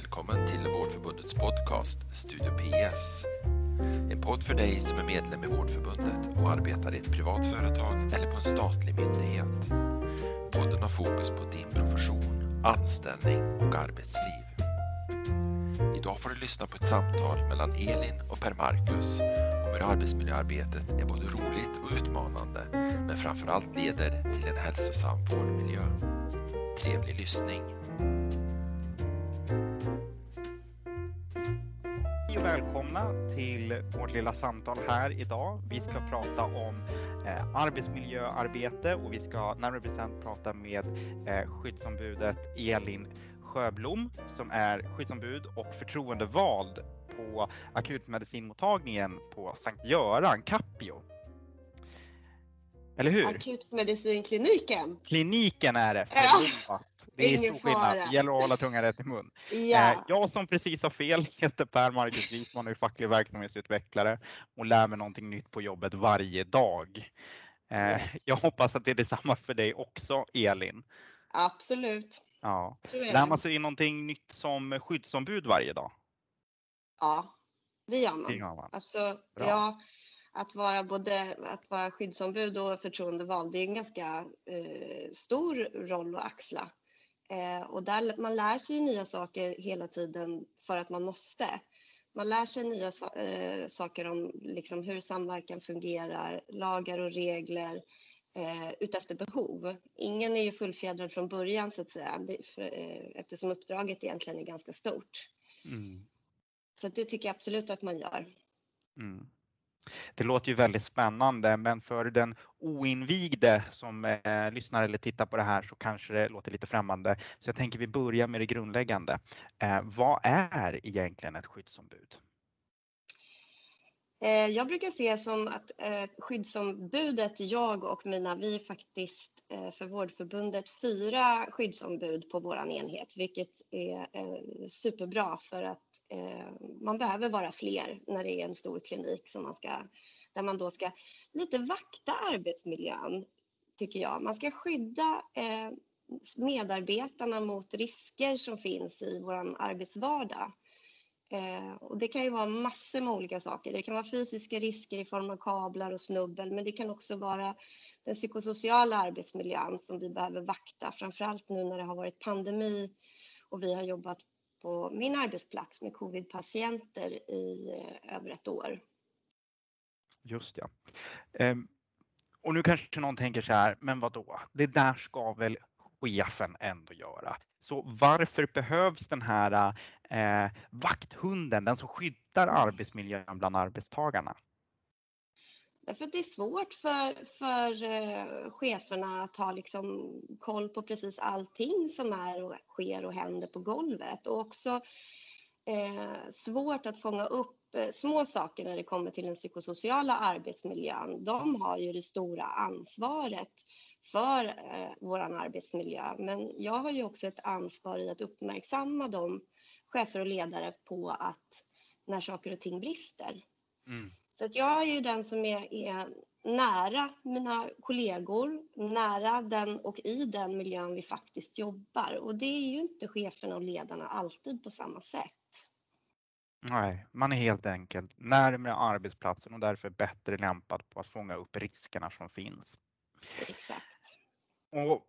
Välkommen till Vårdförbundets podcast Studio PS. En podd för dig som är medlem i Vårdförbundet och arbetar i ett privat företag eller på en statlig myndighet. Podden har fokus på din profession, anställning och arbetsliv. Idag får du lyssna på ett samtal mellan Elin och Per Marcus om hur arbetsmiljöarbetet är både roligt och utmanande men framförallt leder till en hälsosam vårdmiljö. Trevlig lyssning! Och välkomna till vårt lilla samtal här idag. Vi ska prata om eh, arbetsmiljöarbete och vi ska närmare bestämt prata med eh, skyddsombudet Elin Sjöblom som är skyddsombud och förtroendevald på akutmedicinmottagningen på Sankt Göran, Capio. Eller hur? Akutmedicinkliniken. Kliniken är det, Ja. Det är Ingen stor skillnad. Det gäller att hålla tungan rätt i mun. Ja, Eh, Jag som precis har fel heter Per Marcus Wisman och är facklig verksamhetsutvecklare och lär mig någonting nytt på jobbet varje dag. Eh, Jag hoppas att det är detsamma för dig också, Elin. absolut. Ja. Lär man sig någonting nytt som skyddsombud varje dag? Ja, det gör man. Alltså, Bra. ja, att vara både att vara skyddsombud och förtroendevald, det är en ganska eh, stor roll att axla. Eh, och där, man lär sig ju nya saker hela tiden för att man måste. Man lär sig nya eh, saker om liksom, hur samverkan fungerar, lagar och regler eh, utefter behov. Ingen är ju fullfjädrad från början så att säga, det, för, eh, eftersom uppdraget egentligen är ganska stort. Mm. Så det tycker jag absolut att man gör. Mm. Det låter ju väldigt spännande, men för den oinvigde som eh, lyssnar eller tittar på det här så kanske det låter lite främmande. Så jag tänker vi börjar med det grundläggande. Eh, vad är egentligen ett skyddsombud? Eh, Jag brukar se som att eh, skyddsombudet, jag och mina, vi är faktiskt eh, för Vårdförbundet fyra skyddsombud på vår enhet, vilket är eh, superbra för att Eh, man behöver vara fler när det är en stor klinik som man ska, där man då ska lite vakta arbetsmiljön, tycker jag. Man ska skydda eh, medarbetarna mot risker som finns i vår arbetsvardag. Eh, och det kan ju vara massor med olika saker. Det kan vara fysiska risker i form av kablar och snubbel, men det kan också vara den psykosociala arbetsmiljön som vi behöver vakta, framförallt nu när det har varit pandemi och vi har jobbat på min arbetsplats med covid-patienter i eh, över ett år. Just ja. Ehm, och nu kanske någon tänker så här, men vad då? Det där ska väl chefen ändå göra. Så varför behövs den här eh, vakthunden, den som skyddar arbetsmiljön bland arbetstagarna? Därför att det är svårt för, för eh, cheferna att ha liksom koll på precis allting som är och sker och händer på golvet. Och också eh, svårt att fånga upp eh, små saker när det kommer till den psykosociala arbetsmiljön. De har ju det stora ansvaret för eh, vår arbetsmiljö. Men jag har ju också ett ansvar i att uppmärksamma de chefer och ledare på att när saker och ting brister. Mm. Så att jag är ju den som är, är nära mina kollegor, nära den och i den miljön vi faktiskt jobbar. Och det är ju inte cheferna och ledarna alltid på samma sätt. Nej, man är helt enkelt närmare arbetsplatsen och därför bättre lämpad på att fånga upp riskerna som finns. Exakt. Och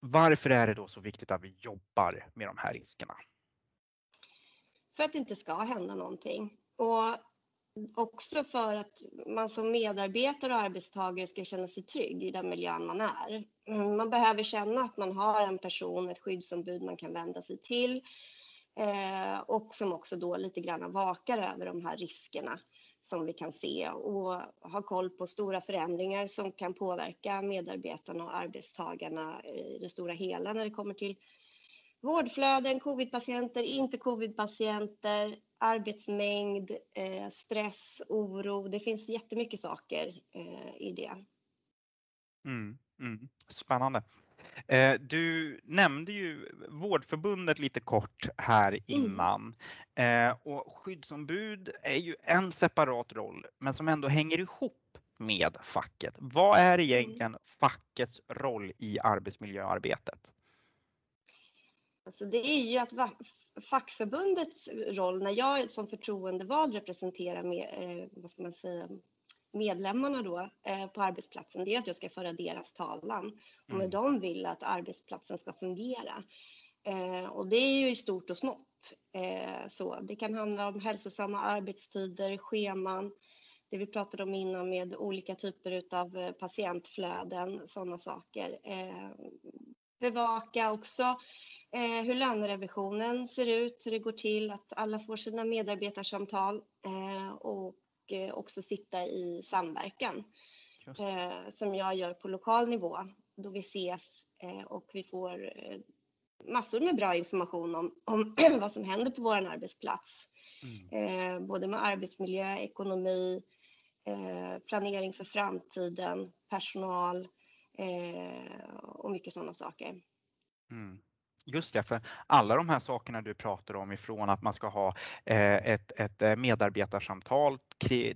varför är det då så viktigt att vi jobbar med de här riskerna? För att det inte ska hända någonting. Och också för att man som medarbetare och arbetstagare ska känna sig trygg i den miljön man är. Mm, man behöver känna att man har en person, ett skyddsombud man kan vända sig till eh, och som också då lite grann vakar över de här riskerna som vi kan se och ha koll på stora förändringar som kan påverka medarbetarna och arbetstagarna i det stora hela när det kommer till vårdflöden, covidpatienter, inte covidpatienter, arbetsmängd, eh, stress, oro. Det finns jättemycket saker eh, i det. Mm, mm, spännande. Eh, Du nämnde ju Vårdförbundet lite kort här innan. Eh, Och skyddsombud är ju en separat roll, men som ändå hänger ihop med facket. Vad är egentligen fackets roll i arbetsmiljöarbetet? Alltså det är ju att fackförbundets roll när jag som förtroendevald representerar med, eh, vad ska man säga, medlemmarna då eh, på arbetsplatsen, det är att jag ska föra deras talan och mm. de vill att arbetsplatsen ska fungera. Eh, och det är ju i stort och smått. Eh, så det kan handla om hälsosamma arbetstider, scheman, det vi pratade om innan med olika typer av eh, patientflöden, sådana saker. Eh, bevaka också eh, hur lönerevisionen ser ut, hur det går till, att alla får sina medarbetarsamtal och också sitta i samverkan som jag gör på lokal nivå då vi ses och vi får massor med bra information om, om vad som händer på vår arbetsplats. Mm. både med arbetsmiljö, ekonomi, Eh, planering för framtiden, personal eh, och mycket sådana saker. Mm. Just det, för alla de här sakerna du pratar om ifrån att man ska ha eh, ett, ett eh, medarbetarsamtal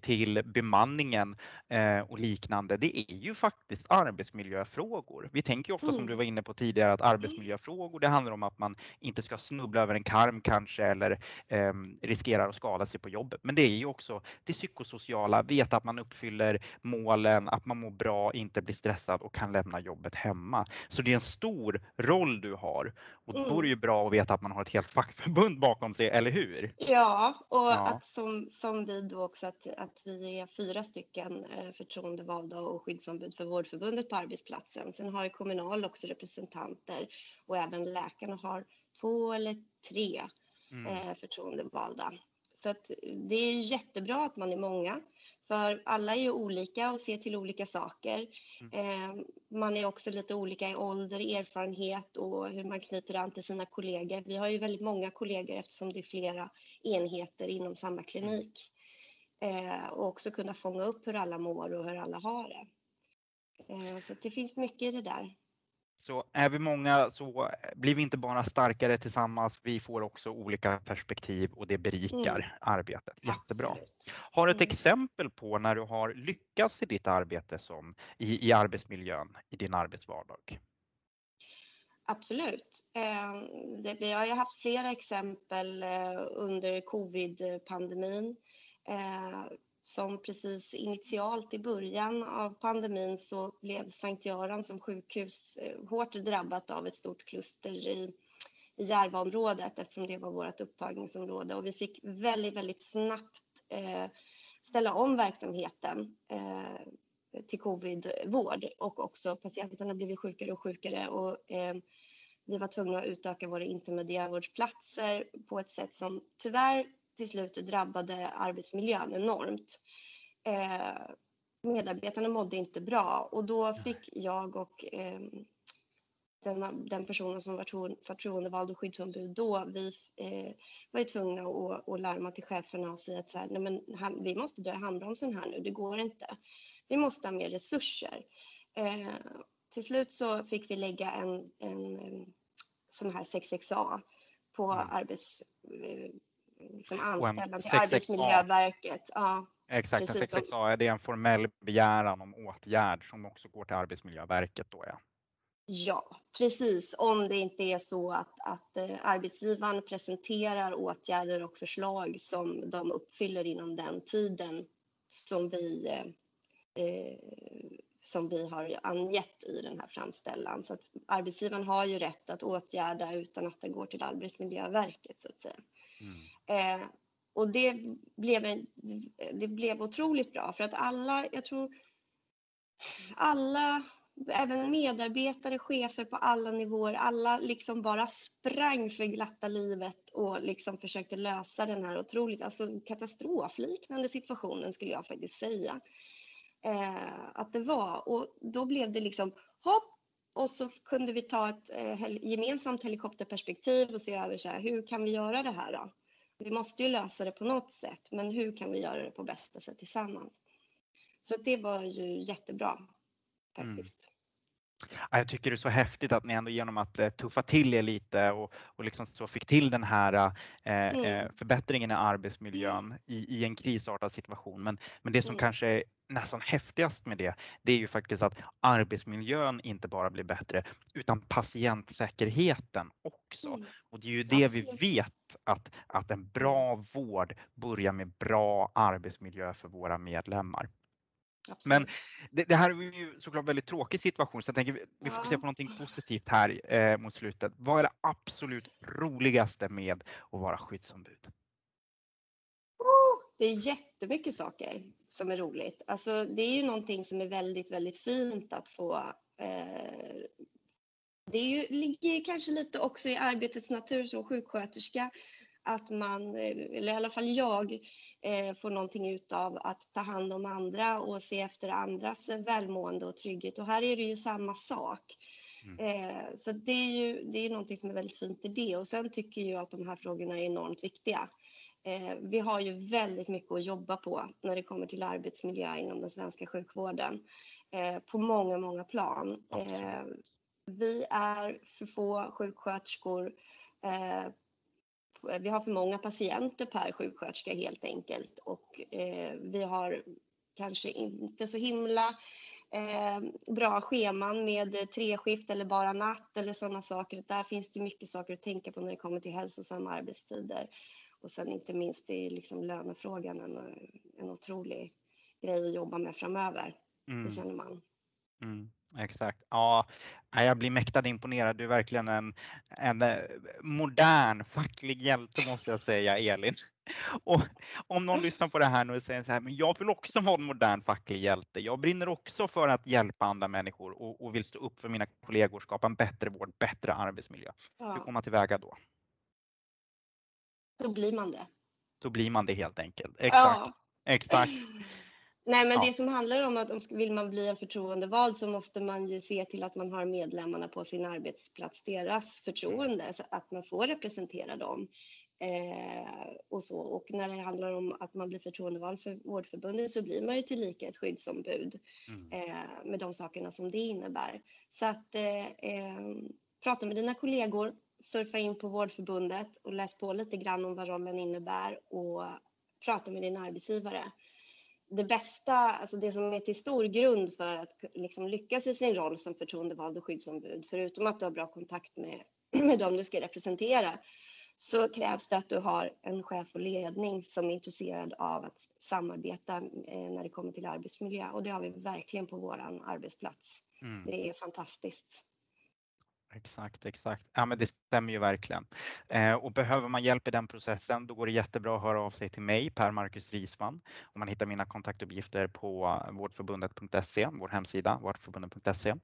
till bemanningen eh, och liknande, det är ju faktiskt arbetsmiljöfrågor. Vi tänker ofta som du mm. var inne på tidigare att arbetsmiljöfrågor, det handlar om att man inte ska snubbla över en karm kanske eller eh, riskerar att skada sig på jobbet. Men det är ju också det psykosociala, veta att man uppfyller målen, att man mår bra, inte blir stressad och kan lämna jobbet hemma. Så det är en stor roll du har och då är det ju bra att veta att man har ett helt fackförbund bakom sig, eller hur? Ja, och ja. att som, som vi då också att, att vi är fyra stycken eh, förtroendevalda och skyddsombud för Vårdförbundet på arbetsplatsen. Sen har Kommunal också representanter och även läkarna har två eller tre mm. Eh, förtroendevalda. Så att det är jättebra att man är många. För alla är ju olika och ser till olika saker. Mm. Eh, man är också lite olika i ålder, erfarenhet och hur man knyter an till sina kollegor. Vi har ju väldigt många kollegor eftersom det är flera enheter inom samma klinik. Eh, och också kunna fånga upp hur alla mår och hur alla har det. Eh, så det finns mycket i det där. Så är vi många så blir vi inte bara starkare tillsammans, vi får också olika perspektiv och det berikar mm. arbetet. Jättebra. Absolut. Har du ett mm. exempel på när du har lyckats i ditt arbete som, i, i arbetsmiljön i din arbetsvardag? Absolut. Vi har ju haft flera exempel eh, under covid-pandemin eh, som precis initialt i början av pandemin så blev Sankt Göran som sjukhus eh, hårt drabbat av ett stort kluster i, i Järvaområdet eftersom det var vårt upptagningsområde. Och vi fick väldigt, väldigt snabbt eh, ställa om verksamheten eh, till covidvård. Och också patienterna blev sjukare och sjukare och eh, vi var tvungna att utöka våra intermediärvårdsplatser på ett sätt som tyvärr till slut drabbade arbetsmiljön enormt. Eh, medarbetarna mådde inte bra och då fick jag och eh, den, den, personen som var förtroendevald och skyddsombud då, vi eh, var ju tvungna att, att larma till cheferna och säga att så här, nej men, vi måste dra i handbromsen här nu, det går inte. Vi måste ha mer resurser. Eh, till slut så fick vi lägga en, en, en sån här 6XA på mm. arbets eh, liksom anställda till Arbetsmiljöverket. Ja, Exakt, en 6XA det är en formell begäran om åtgärd som också går till Arbetsmiljöverket då ja. Ja, precis. Om det inte är så att, att eh, arbetsgivaren presenterar åtgärder och förslag som de uppfyller inom den tiden som vi, eh, eh som vi har angett i den här framställan. Så att arbetsgivaren har ju rätt att åtgärda utan att det går till Arbetsmiljöverket så att säga. Mm. Eh, och det blev, en, det blev otroligt bra för att alla, jag tror alla, även medarbetare, chefer på alla nivåer, alla liksom bara sprang för glatta livet och liksom försökte lösa den här otroligt, alltså katastrofliknande situationen skulle jag faktiskt säga eh, att det var. Och då blev det liksom hopp och så kunde vi ta ett eh, gemensamt helikopterperspektiv och se över så här, hur kan vi göra det här då? Vi måste ju lösa det på något sätt, men hur kan vi göra det på bästa sätt tillsammans? Så det var ju jättebra faktiskt. Mm. Jag tycker det är så häftigt att ni ändå genom att eh, tuffa till er lite och, och liksom så fick till den här eh, mm. Eh, förbättringen i arbetsmiljön i, i en krisartad situation. Men, men det som mm. kanske är nästan häftigast med det, det är ju faktiskt att arbetsmiljön inte bara blir bättre utan patientsäkerheten också. Mm. Och det är ju det Absolut. vi vet att, att en bra vård börjar med bra arbetsmiljö för våra medlemmar. Absolut. Men det, det, här är ju såklart väldigt tråkig situation så jag tänker vi, vi fokuserar på någonting positivt här eh, mot slutet. Vad är det absolut roligaste med att vara skyddsombud? Oh, det är jättemycket saker som är roligt. Alltså, det är ju någonting som är väldigt, väldigt fint att få. Eh, det är ju, ligger kanske lite också i arbetets natur som sjuksköterska att man, eh, eller i alla fall jag, eh, får någonting ut av att ta hand om andra och se efter andras välmående och trygghet. Och här är det ju samma sak. Mm. Eh, så det är ju det är någonting som är väldigt fint i det. Och sen tycker jag att de här frågorna är enormt viktiga. Eh, vi har ju väldigt mycket att jobba på när det kommer till arbetsmiljö inom den svenska sjukvården eh, på många, många plan. Eh, vi är för få sjuksköterskor vi har för många patienter per sjuksköterska helt enkelt och eh, vi har kanske inte så himla eh, bra scheman med treskift eller bara natt eller sådana saker. Där finns det mycket saker att tänka på när det kommer till hälsosamma arbetstider. Och sen inte minst är liksom lönefrågan en, en otrolig grej att jobba med framöver. Mm. Det känner man. Mm. Exakt. Ja, jag blir mäktat imponerad. Du är verkligen en, en eh, modern facklig hjälte måste jag säga, Elin. Och om någon lyssnar på det här nu och säger så här, men jag vill också vara en modern facklig hjälte. Jag brinner också för att hjälpa andra människor och, och vill stå upp för mina kollegor, skapa en bättre vård, bättre arbetsmiljö. Ja. Hur går man tillväga då? Då blir man det. Då blir man det helt enkelt. Exakt. Ja. Exakt. Nej, men ja. det som handlar om att om vill man bli en förtroendevald så måste man ju se till att man har medlemmarna på sin arbetsplats, deras förtroende, så att man får representera dem. Eh, och, så. och när det handlar om att man blir förtroendevald för Vårdförbundet så blir man ju tillika ett skyddsombud mm. eh, med de sakerna som det innebär. Så att eh, eh prata med dina kollegor, surfa in på Vårdförbundet och läs på lite grann om vad rollen innebär och prata med din arbetsgivare det bästa, alltså det som är till stor grund för att liksom lyckas i sin roll som förtroendevald och skyddsombud, förutom att du har bra kontakt med, med dem du ska representera, så krävs det att du har en chef och ledning som är intresserad av att samarbeta eh, när det kommer till arbetsmiljö. Och det har vi verkligen på vår arbetsplats. Mm. Det är fantastiskt. Exakt, exakt. Ja, men det stämmer ju verkligen. Eh, och behöver man hjälp i den processen, då går det jättebra att höra av sig till mig, Per Marcus Risman. Och man hittar mina kontaktuppgifter på vårdförbundet.se, vår hemsida, vårdförbundet.se.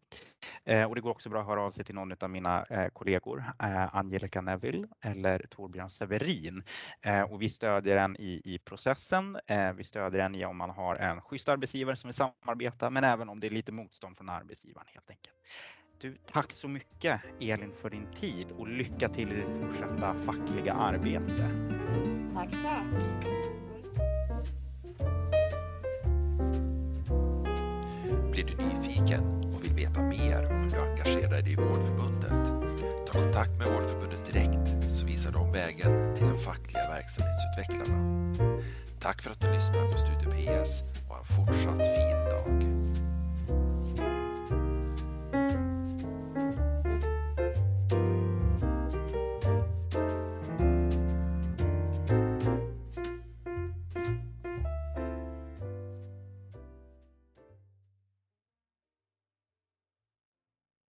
Eh, och det går också bra att höra av sig till någon av mina eh, kollegor, eh, Angelica Neville eller Torbjörn Severin. Eh, och vi stödjer en i, i processen. Eh, vi stödjer en i om man har en schysst arbetsgivare som vill samarbeta, men även om det är lite motstånd från arbetsgivaren helt enkelt. Du, tack så mycket Elin för din tid och lycka till i ditt fortsatta fackliga arbete. Tack, tack. Blir du nyfiken och vill veta mer om hur du engagerar dig i Vårdförbundet? Ta kontakt med Vårdförbundet direkt så visar de vägen till de fackliga verksamhetsutvecklarna. Tack för att du lyssnar på Studio PS och en fortsatt fin